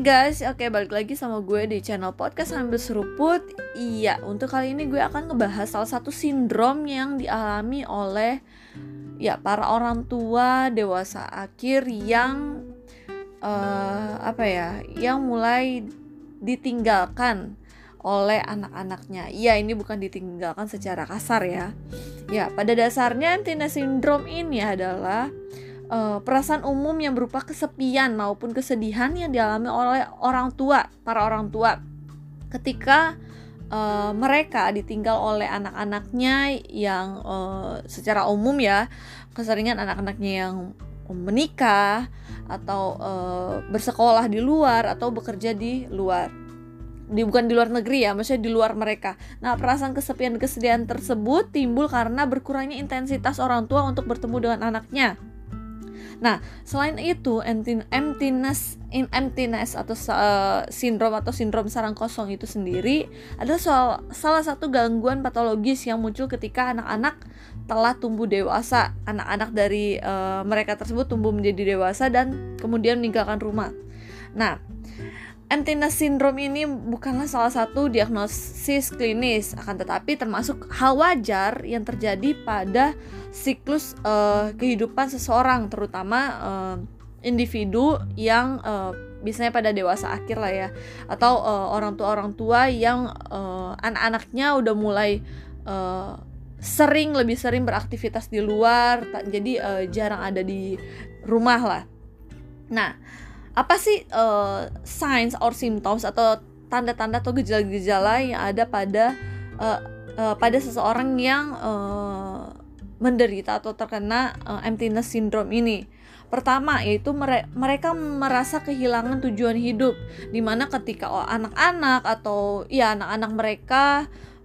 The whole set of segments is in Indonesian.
guys, oke balik lagi sama gue di channel podcast sambil seruput. Iya, untuk kali ini gue akan ngebahas salah satu sindrom yang dialami oleh ya para orang tua dewasa akhir yang uh, apa ya, yang mulai ditinggalkan oleh anak-anaknya. Iya, ini bukan ditinggalkan secara kasar ya. Ya, pada dasarnya antina sindrom ini adalah uh, perasaan umum yang berupa kesepian maupun kesedihan yang dialami oleh orang tua, para orang tua ketika uh, mereka ditinggal oleh anak-anaknya yang uh, secara umum ya keseringan anak-anaknya yang menikah atau uh, bersekolah di luar atau bekerja di luar di bukan di luar negeri ya, maksudnya di luar mereka. Nah, perasaan kesepian kesedihan tersebut timbul karena berkurangnya intensitas orang tua untuk bertemu dengan anaknya. Nah, selain itu emptiness in emptiness atau uh, sindrom atau sindrom sarang kosong itu sendiri adalah soal, salah satu gangguan patologis yang muncul ketika anak-anak telah tumbuh dewasa. Anak-anak dari uh, mereka tersebut tumbuh menjadi dewasa dan kemudian meninggalkan rumah. Nah, Emptiness syndrome ini bukanlah salah satu diagnosis klinis, akan tetapi termasuk hal wajar yang terjadi pada siklus uh, kehidupan seseorang, terutama uh, individu yang uh, biasanya pada dewasa akhir lah ya, atau uh, orang tua orang tua yang uh, anak-anaknya udah mulai uh, sering lebih sering beraktivitas di luar, jadi uh, jarang ada di rumah lah. Nah apa sih uh, signs or symptoms atau tanda-tanda atau gejala-gejala yang ada pada uh, uh, pada seseorang yang uh, menderita atau terkena uh, emptiness syndrome ini. Pertama yaitu mere mereka merasa kehilangan tujuan hidup di mana ketika anak-anak atau ya anak-anak mereka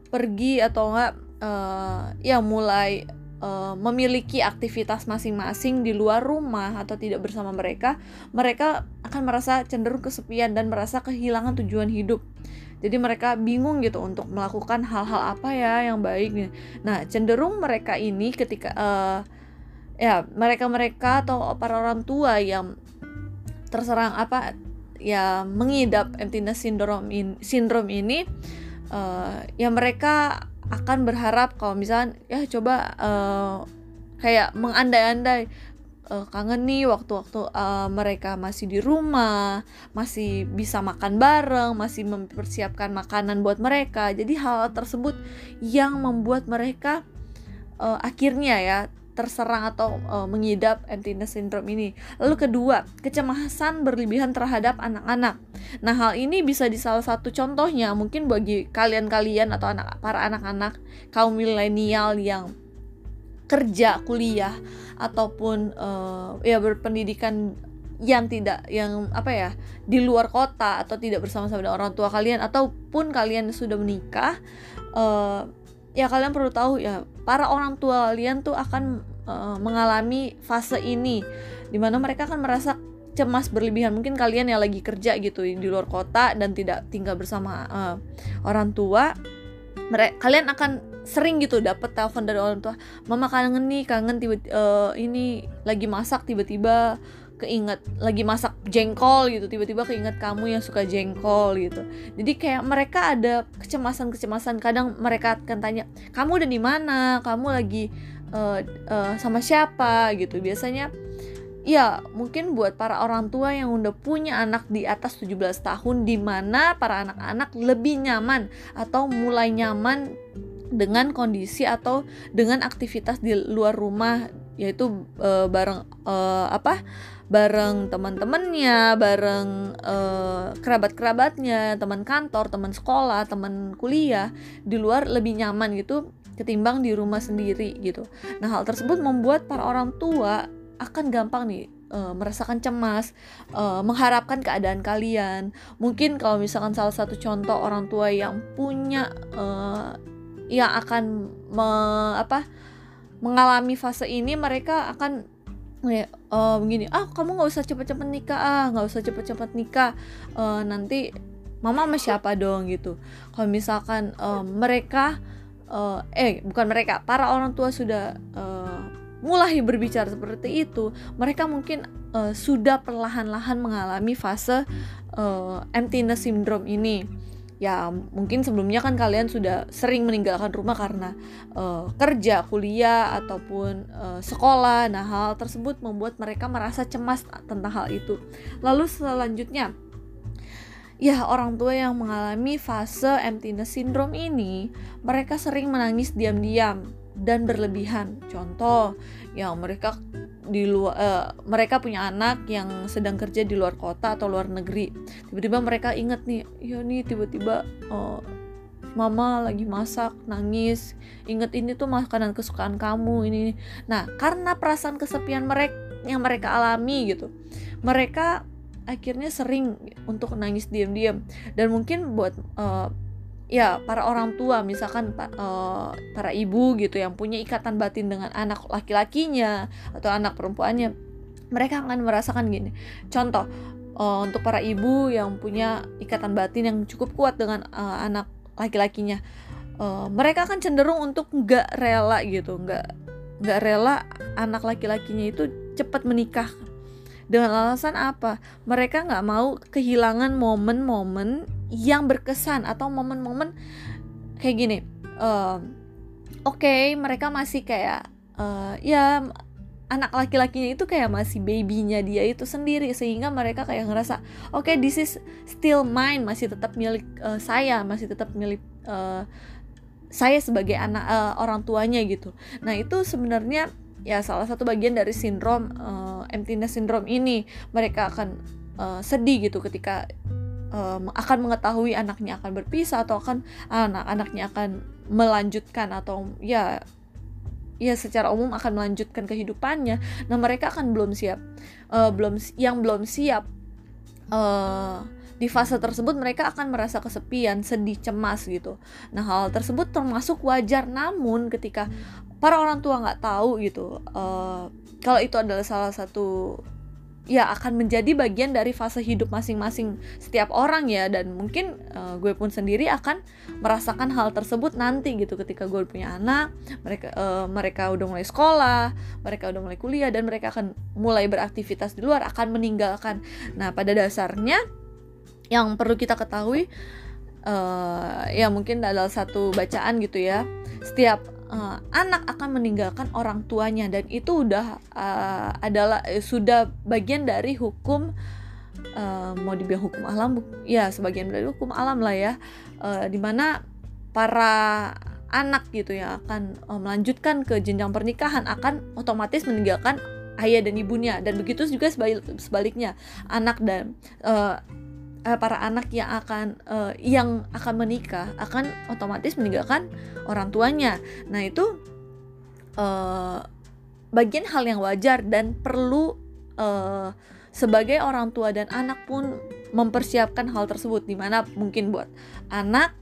pergi atau enggak uh, ya mulai uh, memiliki aktivitas masing-masing di luar rumah atau tidak bersama mereka, mereka akan merasa cenderung kesepian dan merasa kehilangan tujuan hidup. Jadi mereka bingung gitu untuk melakukan hal-hal apa ya yang baik. Nah, cenderung mereka ini ketika uh, ya mereka-mereka atau para orang tua yang terserang apa ya mengidap emptiness syndrome in, syndrome ini uh, ya mereka akan berharap kalau misalnya ya coba uh, kayak mengandai-andai uh, kangen nih waktu-waktu uh, mereka masih di rumah, masih bisa makan bareng, masih mempersiapkan makanan buat mereka. Jadi hal, -hal tersebut yang membuat mereka uh, akhirnya ya terserang atau uh, mengidap emptiness syndrome ini. Lalu kedua, kecemasan berlebihan terhadap anak-anak. Nah, hal ini bisa di salah satu contohnya mungkin bagi kalian-kalian atau anak para anak-anak kaum milenial yang kerja, kuliah ataupun uh, ya berpendidikan yang tidak yang apa ya di luar kota atau tidak bersama-sama dengan orang tua kalian ataupun kalian sudah menikah uh, ya kalian perlu tahu ya para orang tua kalian tuh akan uh, mengalami fase ini di mana mereka akan merasa cemas berlebihan. Mungkin kalian yang lagi kerja gitu di luar kota dan tidak tinggal bersama uh, orang tua mereka kalian akan sering gitu dapat telepon dari orang tua mama kangen nih kangen tiba uh, ini lagi masak tiba-tiba keinget lagi masak jengkol gitu tiba-tiba keinget kamu yang suka jengkol gitu. Jadi kayak mereka ada kecemasan-kecemasan kadang mereka akan tanya kamu udah di mana? Kamu lagi uh, uh, sama siapa? gitu. Biasanya ya mungkin buat para orang tua yang udah punya anak di atas 17 tahun di mana para anak-anak lebih nyaman atau mulai nyaman dengan kondisi atau dengan aktivitas di luar rumah yaitu uh, bareng uh, apa bareng teman-temannya, bareng uh, kerabat-kerabatnya, teman kantor, teman sekolah, teman kuliah di luar lebih nyaman gitu ketimbang di rumah sendiri gitu. Nah, hal tersebut membuat para orang tua akan gampang nih uh, merasakan cemas, uh, mengharapkan keadaan kalian. Mungkin kalau misalkan salah satu contoh orang tua yang punya uh, yang akan me, apa mengalami fase ini mereka akan uh, begini ah kamu nggak usah cepet-cepet nikah ah nggak usah cepet-cepet nikah uh, nanti mama sama siapa dong gitu. Kalau misalkan uh, mereka uh, eh bukan mereka para orang tua sudah uh, mulai berbicara seperti itu mereka mungkin uh, sudah perlahan-lahan mengalami fase uh, emptiness syndrome ini ya mungkin sebelumnya kan kalian sudah sering meninggalkan rumah karena uh, kerja, kuliah ataupun uh, sekolah. Nah, hal tersebut membuat mereka merasa cemas tentang hal itu. Lalu selanjutnya ya orang tua yang mengalami fase emptiness syndrome ini, mereka sering menangis diam-diam dan berlebihan. Contoh, yang mereka di luar uh, mereka punya anak yang sedang kerja di luar kota atau luar negeri. Tiba-tiba mereka inget nih ya nih tiba-tiba uh, mama lagi masak nangis. Inget ini tuh makanan kesukaan kamu ini nah karena perasaan kesepian mereka yang mereka alami gitu mereka akhirnya sering untuk nangis diam-diam. Dan mungkin buat uh, ya para orang tua misalkan uh, para ibu gitu yang punya ikatan batin dengan anak laki-lakinya atau anak perempuannya mereka akan merasakan gini. Contoh uh, untuk para ibu yang punya ikatan batin yang cukup kuat dengan uh, anak laki-lakinya mereka akan cenderung untuk nggak rela gitu nggak nggak rela anak laki-lakinya itu cepat menikah dengan alasan apa? Mereka nggak mau kehilangan momen-momen yang berkesan atau momen-momen kayak gini uh, oke okay, mereka masih kayak uh, ya anak laki-lakinya itu kayak masih babynya dia itu sendiri sehingga mereka kayak ngerasa oke okay, this is still mine masih tetap milik uh, saya masih tetap milik uh, saya sebagai anak uh, orang tuanya gitu. Nah itu sebenarnya ya salah satu bagian dari sindrom uh, emptiness syndrome ini mereka akan uh, sedih gitu ketika um, akan mengetahui anaknya akan berpisah atau akan anak-anaknya akan melanjutkan atau ya ya secara umum akan melanjutkan kehidupannya nah mereka akan belum siap uh, belum yang belum siap uh, di fase tersebut mereka akan merasa kesepian, sedih, cemas gitu. Nah hal tersebut termasuk wajar, namun ketika para orang tua nggak tahu gitu, uh, kalau itu adalah salah satu ya akan menjadi bagian dari fase hidup masing-masing setiap orang ya. Dan mungkin uh, gue pun sendiri akan merasakan hal tersebut nanti gitu ketika gue punya anak mereka uh, mereka udah mulai sekolah mereka udah mulai kuliah dan mereka akan mulai beraktivitas di luar akan meninggalkan. Nah pada dasarnya yang perlu kita ketahui uh, ya mungkin adalah satu bacaan gitu ya. Setiap uh, anak akan meninggalkan orang tuanya. Dan itu udah uh, adalah uh, sudah bagian dari hukum uh, mau dibilang hukum alam ya sebagian dari hukum alam lah ya. Uh, di mana para anak gitu ya akan uh, melanjutkan ke jenjang pernikahan akan otomatis meninggalkan ayah dan ibunya. Dan begitu juga sebaliknya anak dan uh, para anak yang akan uh, yang akan menikah akan otomatis meninggalkan orang tuanya. Nah itu uh, bagian hal yang wajar dan perlu uh, sebagai orang tua dan anak pun mempersiapkan hal tersebut di mana mungkin buat anak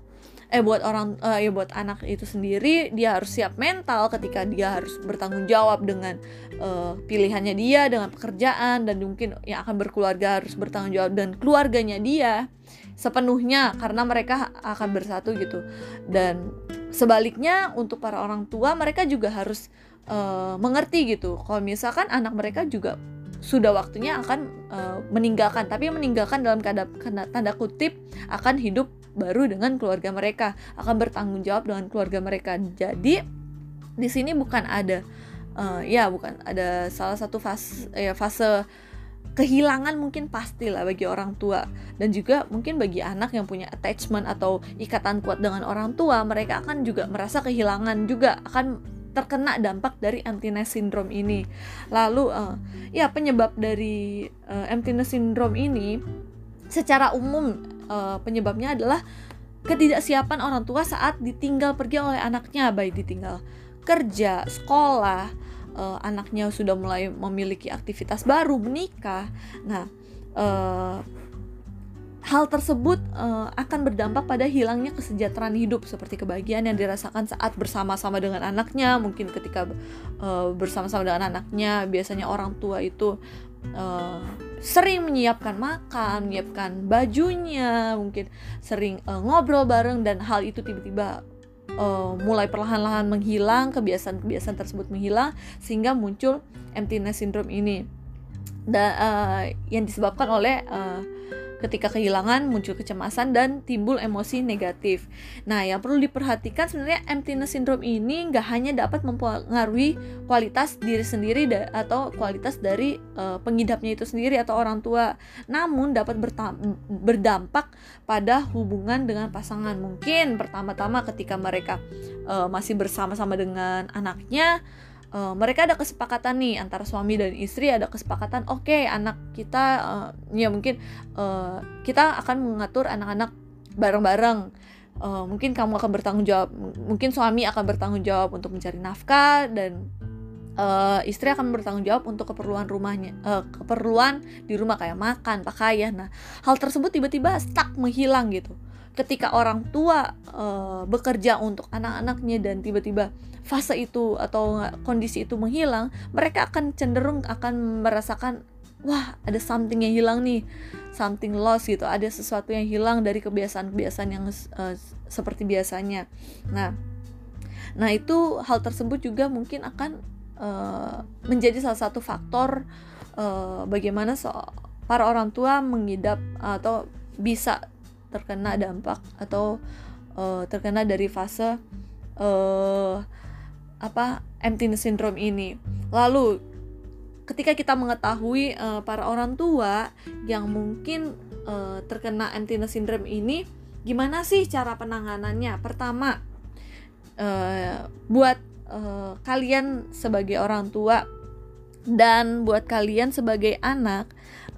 eh buat orang uh, ya buat anak itu sendiri dia harus siap mental ketika dia harus bertanggung jawab dengan uh, pilihannya dia dengan pekerjaan dan mungkin yang akan berkeluarga harus bertanggung jawab dan keluarganya dia sepenuhnya karena mereka akan bersatu gitu. Dan sebaliknya untuk para orang tua mereka juga harus uh, mengerti gitu. Kalau misalkan anak mereka juga sudah waktunya akan uh, meninggalkan tapi meninggalkan dalam tanda, tanda kutip akan hidup baru dengan keluarga mereka akan bertanggung jawab dengan keluarga mereka. Jadi di sini bukan ada uh, ya bukan ada salah satu fase ya fase kehilangan mungkin pasti lah bagi orang tua. Dan juga mungkin bagi anak yang punya attachment atau ikatan kuat dengan orang tua mereka akan juga merasa kehilangan juga akan terkena dampak dari emptiness syndrome ini. Lalu uh, ya penyebab dari uh, emptiness syndrome ini secara umum uh, penyebabnya adalah ketidaksiapan orang tua saat ditinggal pergi oleh anaknya baik ditinggal kerja sekolah uh, anaknya sudah mulai memiliki aktivitas baru menikah. Nah uh, hal tersebut uh, akan berdampak pada hilangnya kesejahteraan hidup seperti kebahagiaan yang dirasakan saat bersama-sama dengan anaknya. Mungkin ketika uh, bersama-sama dengan anaknya biasanya orang tua itu uh, sering menyiapkan makan, menyiapkan bajunya, mungkin sering uh, ngobrol bareng dan hal itu tiba-tiba uh, mulai perlahan-lahan menghilang, kebiasaan-kebiasaan tersebut menghilang sehingga muncul emptiness syndrome ini. dan uh, yang disebabkan oleh uh, ketika kehilangan muncul kecemasan dan timbul emosi negatif. Nah, yang perlu diperhatikan sebenarnya emptiness syndrome ini nggak hanya dapat mempengaruhi kualitas diri sendiri atau kualitas dari uh, pengidapnya itu sendiri atau orang tua, namun dapat berdampak pada hubungan dengan pasangan. Mungkin pertama-tama ketika mereka uh, masih bersama-sama dengan anaknya uh, mereka ada kesepakatan nih antara suami dan istri ada kesepakatan oke okay, anak kita uh, ya mungkin uh, kita akan mengatur anak-anak bareng-bareng. Uh, mungkin kamu akan bertanggung jawab mungkin suami akan bertanggung jawab untuk mencari nafkah dan uh, istri akan bertanggung jawab untuk keperluan rumahnya uh, keperluan di rumah kayak makan pakaian. Nah hal tersebut tiba-tiba stuck menghilang gitu. Ketika orang tua uh, bekerja untuk anak-anaknya dan tiba-tiba fase itu atau kondisi itu menghilang, mereka akan cenderung akan merasakan wah ada something yang hilang nih, something lost gitu, ada sesuatu yang hilang dari kebiasaan-kebiasaan yang uh, seperti biasanya. Nah, nah itu hal tersebut juga mungkin akan uh, menjadi salah satu faktor uh, bagaimana so para orang tua mengidap atau bisa terkena dampak atau uh, terkena dari fase uh, apa emptiness syndrome ini. Lalu ketika kita mengetahui uh, para orang tua yang mungkin uh, terkena emptiness syndrome ini, gimana sih cara penanganannya? Pertama, uh, buat uh, kalian sebagai orang tua dan buat kalian sebagai anak,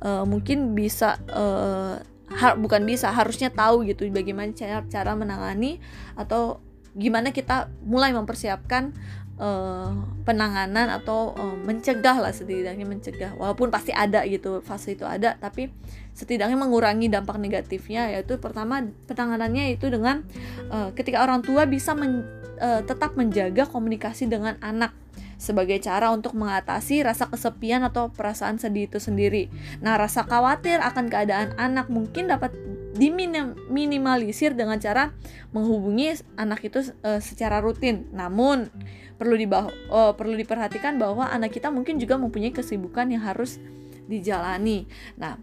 uh, mungkin bisa uh, har bukan bisa harusnya tahu gitu bagaimana cara cara menangani atau gimana kita mulai mempersiapkan uh, penanganan atau uh, mencegah lah setidaknya mencegah walaupun pasti ada gitu fase itu ada tapi setidaknya mengurangi dampak negatifnya yaitu pertama penanganannya itu dengan uh, ketika orang tua bisa men, uh, tetap menjaga komunikasi dengan anak sebagai cara untuk mengatasi rasa kesepian atau perasaan sedih itu sendiri. Nah, rasa khawatir akan keadaan anak mungkin dapat diminimalisir dengan cara menghubungi anak itu uh, secara rutin. Namun perlu dibah uh, perlu diperhatikan bahwa anak kita mungkin juga mempunyai kesibukan yang harus dijalani. Nah,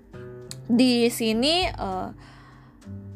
di sini uh,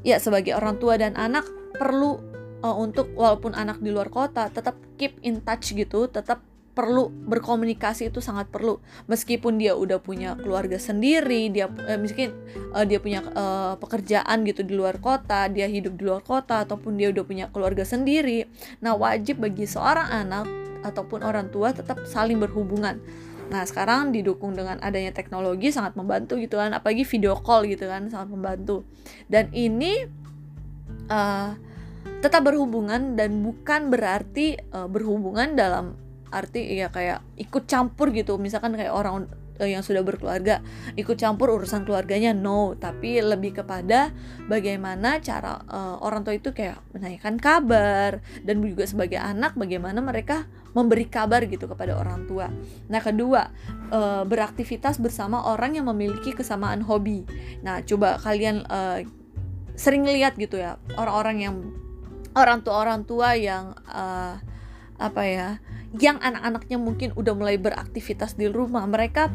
ya sebagai orang tua dan anak perlu uh, untuk walaupun anak di luar kota tetap keep in touch gitu, tetap perlu berkomunikasi itu sangat perlu. Meskipun dia udah punya keluarga sendiri dia eh, mungkin uh, dia punya uh, pekerjaan gitu di luar kota dia hidup di luar kota ataupun dia udah punya keluarga sendiri nah wajib bagi seorang anak ataupun orang tua tetap saling berhubungan. Nah sekarang didukung dengan adanya teknologi sangat membantu gitu kan apalagi video call gitu kan sangat membantu. Dan ini uh, tetap berhubungan dan bukan berarti uh, berhubungan dalam arti ya kayak ikut campur gitu. Misalkan kayak orang uh, yang sudah berkeluarga ikut campur urusan keluarganya no. Tapi lebih kepada bagaimana cara uh, orang tua itu kayak menanyakan kabar. Dan juga sebagai anak bagaimana mereka memberi kabar gitu kepada orang tua. Nah kedua uh, beraktivitas bersama orang yang memiliki kesamaan hobi. Nah coba kalian uh, sering lihat gitu ya orang-orang yang orang tua orang tua yang uh, apa ya yang anak-anaknya mungkin udah mulai beraktivitas di rumah mereka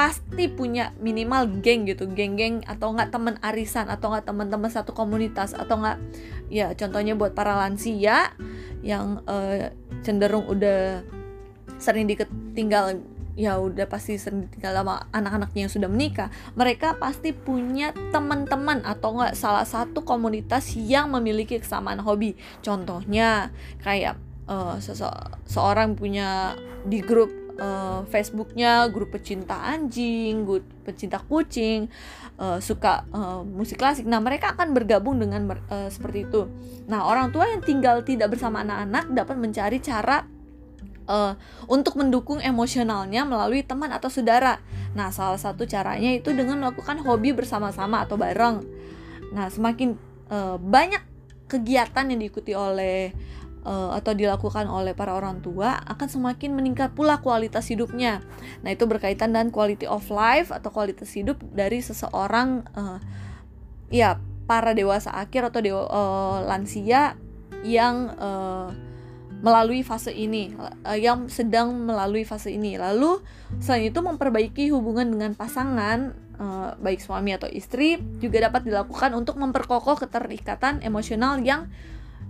pasti punya minimal geng gitu geng-geng atau enggak teman arisan atau enggak teman-teman satu komunitas atau enggak ya contohnya buat para lansia yang uh, cenderung udah sering ditinggal ya udah pasti sering ditinggal sama anak-anaknya yang sudah menikah mereka pasti punya teman-teman atau enggak salah satu komunitas yang memiliki kesamaan hobi. Contohnya kayak uh, seseorang punya di grup uh, Facebooknya grup pecinta anjing, grup pecinta kucing, uh, suka uh, musik klasik. Nah mereka akan bergabung dengan uh, seperti itu. Nah orang tua yang tinggal tidak bersama anak-anak dapat mencari cara uh, untuk mendukung emosionalnya melalui teman atau saudara. Nah salah satu caranya itu dengan melakukan hobi bersama-sama atau bareng. Nah semakin uh, banyak kegiatan yang diikuti oleh uh, atau dilakukan oleh para orang tua akan semakin meningkat pula kualitas hidupnya. Nah, itu berkaitan dengan quality of life atau kualitas hidup dari seseorang uh, ya para dewasa akhir atau dewa, uh, lansia yang uh, melalui fase ini uh, yang sedang melalui fase ini lalu selain itu memperbaiki hubungan dengan pasangan baik suami atau istri juga dapat dilakukan untuk memperkokoh keterikatan emosional yang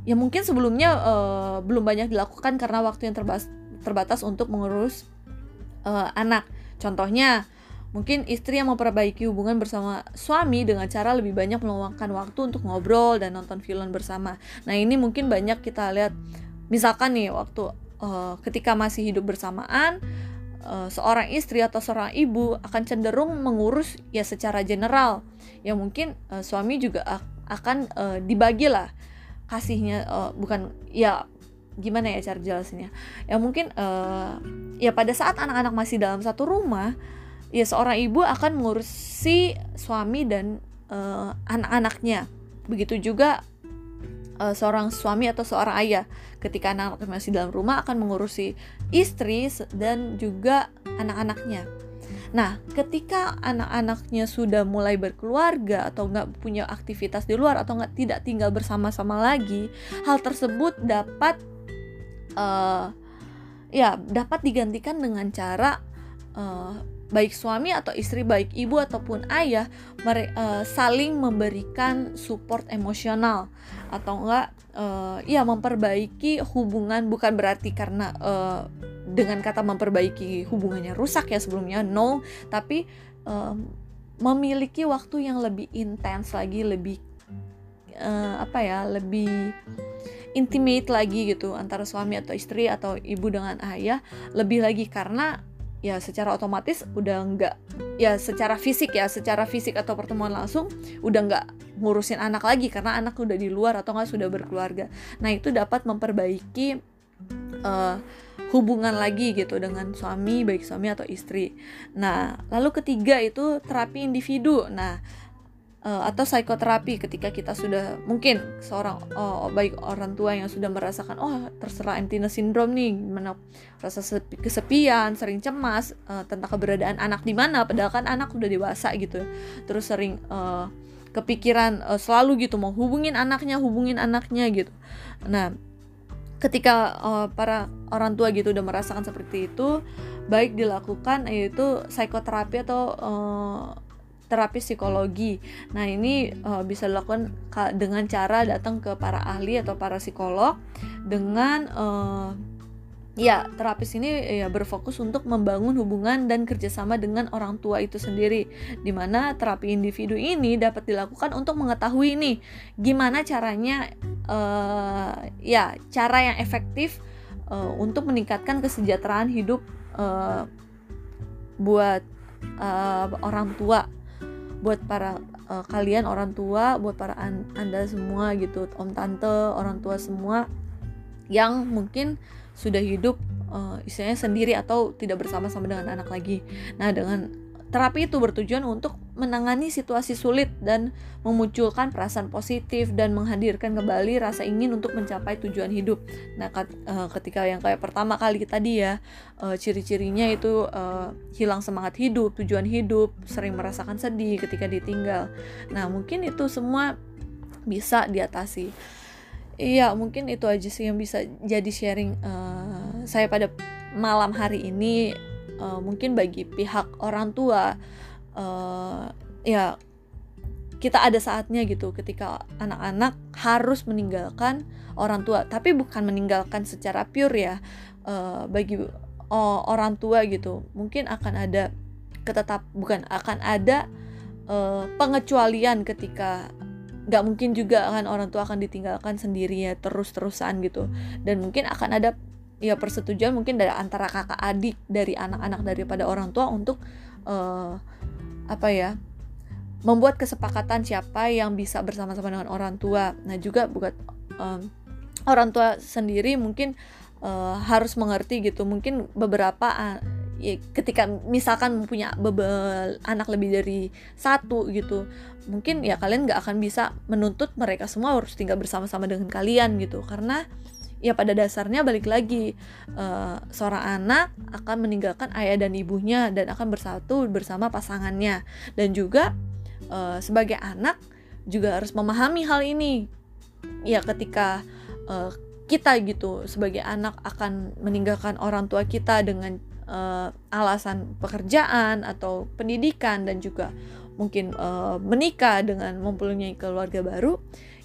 yang mungkin sebelumnya uh, belum banyak dilakukan karena waktu yang terbatas terbatas untuk mengurus uh, anak contohnya Mungkin istri yang memperbaiki hubungan bersama suami dengan cara lebih banyak meluangkan waktu untuk ngobrol dan nonton film bersama. Nah, ini mungkin banyak kita lihat misalkan nih waktu uh, ketika masih hidup bersamaan seorang istri atau seorang ibu akan cenderung mengurus ya secara general. Ya mungkin suami juga akan uh, dibagi kasihnya uh, bukan ya gimana ya cara jelasinnya ya mungkin uh, ya pada saat anak-anak masih dalam satu rumah ya seorang ibu akan mengurusi suami dan uh, anak-anaknya. Begitu juga uh, seorang suami atau seorang ayah ketika anak anak masih dalam rumah akan mengurusi istri dan juga anak-anaknya. Nah, ketika anak-anaknya sudah mulai berkeluarga atau nggak punya aktivitas di luar atau nggak tidak tinggal bersama-sama lagi, hal tersebut dapat uh, ya dapat digantikan dengan cara uh, baik suami atau istri, baik ibu ataupun ayah, mere, uh, saling memberikan support emosional atau enggak, uh, ya memperbaiki hubungan. Bukan berarti karena uh, dengan kata memperbaiki hubungannya rusak ya sebelumnya, no, tapi uh, memiliki waktu yang lebih intens lagi, lebih uh, apa ya, lebih intimate lagi gitu antara suami atau istri atau ibu dengan ayah lebih lagi karena ya secara otomatis udah nggak ya secara fisik ya secara fisik atau pertemuan langsung udah nggak ngurusin anak lagi karena anak udah di luar atau nggak sudah berkeluarga. Nah itu dapat memperbaiki uh, hubungan lagi gitu dengan suami baik suami atau istri. Nah lalu ketiga itu terapi individu. Nah uh, atau psikoterapi ketika kita sudah mungkin seorang uh, baik orang tua yang sudah merasakan oh terserah emptiness syndrome nih gimana rasa sepi, kesepian sering cemas uh, tentang keberadaan anak di mana padahal kan anak udah dewasa gitu. Terus sering uh, kepikiran uh, selalu gitu mau hubungin anaknya hubungin anaknya gitu. Nah ketika uh, para orang tua gitu udah merasakan seperti itu baik dilakukan yaitu psikoterapi atau uh, terapi psikologi. Nah, ini uh, bisa dilakukan dengan cara datang ke para ahli atau para psikolog dengan uh, ya terapis ini ya berfokus untuk membangun hubungan dan kerjasama dengan orang tua itu sendiri di mana terapi individu ini dapat dilakukan untuk mengetahui nih gimana caranya uh, ya cara yang efektif uh, untuk meningkatkan kesejahteraan hidup uh, buat uh, orang tua buat para uh, kalian orang tua, buat para an anda semua gitu, om tante, orang tua semua yang mungkin sudah hidup uh, istilahnya sendiri atau tidak bersama-sama dengan anak lagi. Nah, dengan Terapi itu bertujuan untuk menangani situasi sulit dan memunculkan perasaan positif dan menghadirkan kembali rasa ingin untuk mencapai tujuan hidup. Nah, eh, ketika yang kayak pertama kali tadi ya, eh, ciri-cirinya itu uh, hilang semangat hidup, tujuan hidup, sering merasakan sedih ketika ditinggal. Nah, mungkin itu semua bisa diatasi. Iya, mungkin itu aja sih yang bisa jadi sharing uh, saya pada malam hari ini. Uh, mungkin bagi pihak orang tua uh, ya kita ada saatnya gitu ketika anak-anak harus meninggalkan orang tua. Tapi bukan meninggalkan secara pure ya uh, bagi uh, orang tua gitu. Mungkin akan ada ketetap bukan akan ada uh, pengecualian ketika nggak mungkin juga kan orang tua akan ditinggalkan sendiri ya terus-terusan gitu dan mungkin akan ada ya persetujuan mungkin dari antara kakak adik dari anak-anak daripada orang tua untuk uh, apa ya membuat kesepakatan siapa yang bisa bersama-sama dengan orang tua. Nah juga buat um, orang tua sendiri mungkin uh, harus mengerti gitu. Mungkin beberapa ya, ketika misalkan mempunyai bebel anak lebih dari satu gitu, mungkin ya kalian nggak akan bisa menuntut mereka semua harus tinggal bersama-sama dengan kalian gitu. Karena ya pada dasarnya balik lagi uh, seorang anak akan meninggalkan ayah dan ibunya dan akan bersatu bersama pasangannya dan juga uh, sebagai anak juga harus memahami hal ini ya ketika uh, kita gitu sebagai anak akan meninggalkan orang tua kita dengan uh, alasan pekerjaan atau pendidikan dan juga mungkin uh, menikah dengan mempunyai keluarga baru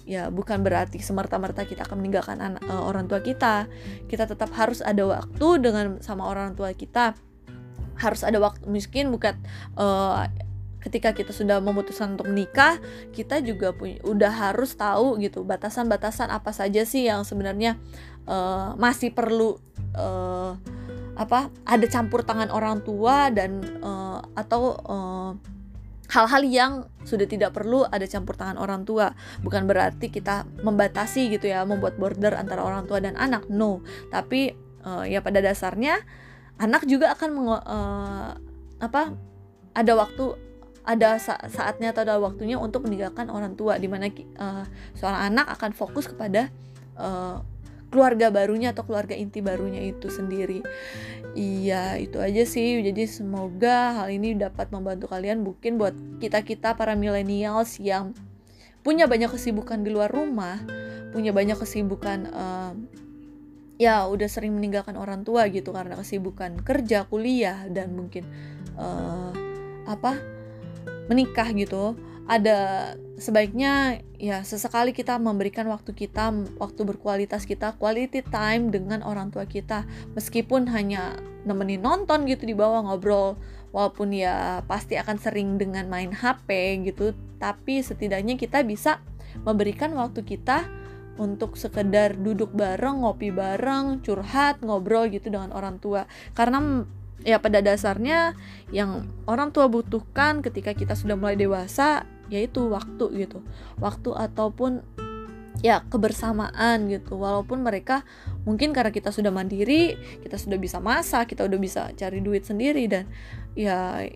ya bukan berarti semerta-merta kita akan meninggalkan anak, uh, orang tua kita. Kita tetap harus ada waktu dengan sama orang tua kita. Harus ada waktu miskin bukan uh, ketika kita sudah memutuskan untuk menikah kita juga punya udah harus tahu gitu batasan-batasan apa saja sih yang sebenarnya uh, masih perlu uh, apa ada campur tangan orang tua dan uh, atau uh, hal-hal yang sudah tidak perlu ada campur tangan orang tua. Bukan berarti kita membatasi gitu ya membuat border antara orang tua dan anak. No. Tapi uh, ya pada dasarnya anak juga akan uh, apa ada waktu ada sa saatnya atau ada waktunya untuk meninggalkan orang tua. Di mana uh, seorang anak akan fokus kepada keluarga barunya atau keluarga inti barunya itu sendiri. Iya, itu aja sih. Jadi semoga hal ini dapat membantu kalian mungkin buat kita-kita para millennials yang punya banyak kesibukan di luar rumah, punya banyak kesibukan uh, ya udah sering meninggalkan orang tua gitu karena kesibukan kerja, kuliah dan mungkin uh, apa? menikah gitu ada sebaiknya ya sesekali kita memberikan waktu kita waktu berkualitas kita quality time dengan orang tua kita. Meskipun hanya nemenin nonton gitu di bawah ngobrol walaupun ya pasti akan sering dengan main HP gitu tapi setidaknya kita bisa memberikan waktu kita untuk sekedar duduk bareng ngopi bareng curhat ngobrol gitu dengan orang tua. Karena ya pada dasarnya yang orang tua butuhkan ketika kita sudah mulai dewasa yaitu waktu gitu. Waktu ataupun ya kebersamaan gitu. Walaupun mereka mungkin karena kita sudah mandiri kita sudah bisa masak kita udah bisa cari duit sendiri dan ya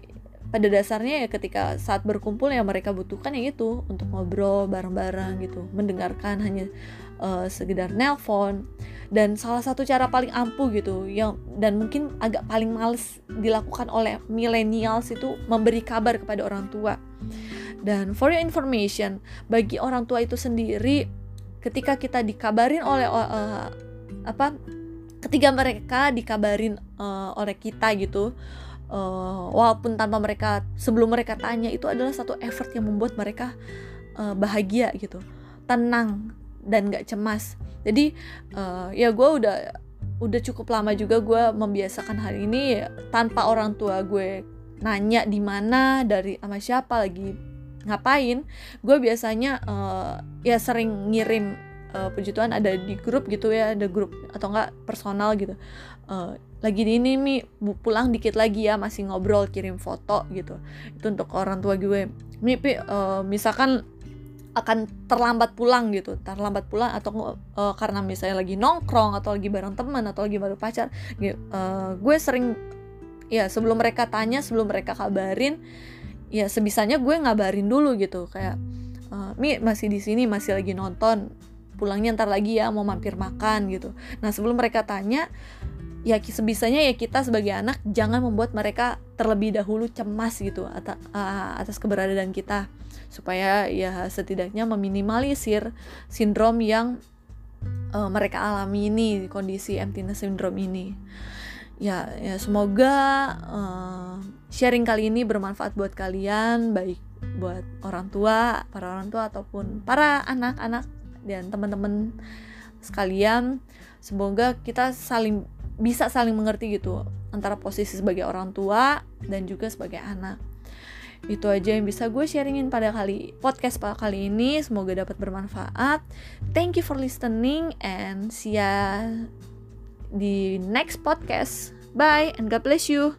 pada dasarnya ya ketika saat berkumpul yang mereka butuhkan ya itu untuk ngobrol bareng-bareng gitu mendengarkan hanya uh, sekedar nelpon. Dan salah satu cara paling ampuh gitu yang dan mungkin agak paling males dilakukan oleh millennials itu memberi kabar kepada orang tua dan for your information bagi orang tua itu sendiri ketika kita dikabarin oleh uh, apa ketika mereka dikabarin uh, oleh kita gitu uh, walaupun tanpa mereka sebelum mereka tanya itu adalah satu effort yang membuat mereka uh, bahagia gitu. Tenang dan gak cemas. Jadi uh, ya gue udah udah cukup lama juga gue membiasakan hal ini tanpa orang tua gue nanya di mana dari sama siapa lagi ngapain gue biasanya uh, ya sering ngirim uh, puji Tuhan ada di grup gitu ya ada grup atau enggak personal gitu. Uh, lagi di ini mi pulang dikit lagi ya masih ngobrol kirim foto gitu. Itu untuk orang tua gue. Mi uh, misalkan akan terlambat pulang gitu terlambat pulang atau uh, karena misalnya lagi nongkrong atau lagi bareng teman atau lagi baru pacar gitu, uh, gue sering ya sebelum mereka tanya sebelum mereka kabarin ya sebisanya gue ngabarin dulu gitu kayak uh, mi masih di sini masih lagi nonton pulangnya ntar lagi ya mau mampir makan gitu. Nah sebelum mereka tanya ya sebisanya ya kita sebagai anak jangan membuat mereka terlebih dahulu cemas gitu atas, atas keberadaan kita. Supaya ya setidaknya meminimalisir sindrom yang uh, mereka alami ini kondisi emptiness syndrome ini ya ya semoga uh, sharing kali ini bermanfaat buat kalian baik buat orang tua para orang tua ataupun para anak-anak dan teman-teman sekalian. Semoga kita saling bisa saling mengerti gitu antara posisi sebagai orang tua dan juga sebagai anak. Itu aja yang bisa gue sharingin pada kali podcast pada kali ini. Semoga dapat bermanfaat. Thank you for listening and see ya di next podcast. Bye and God bless you.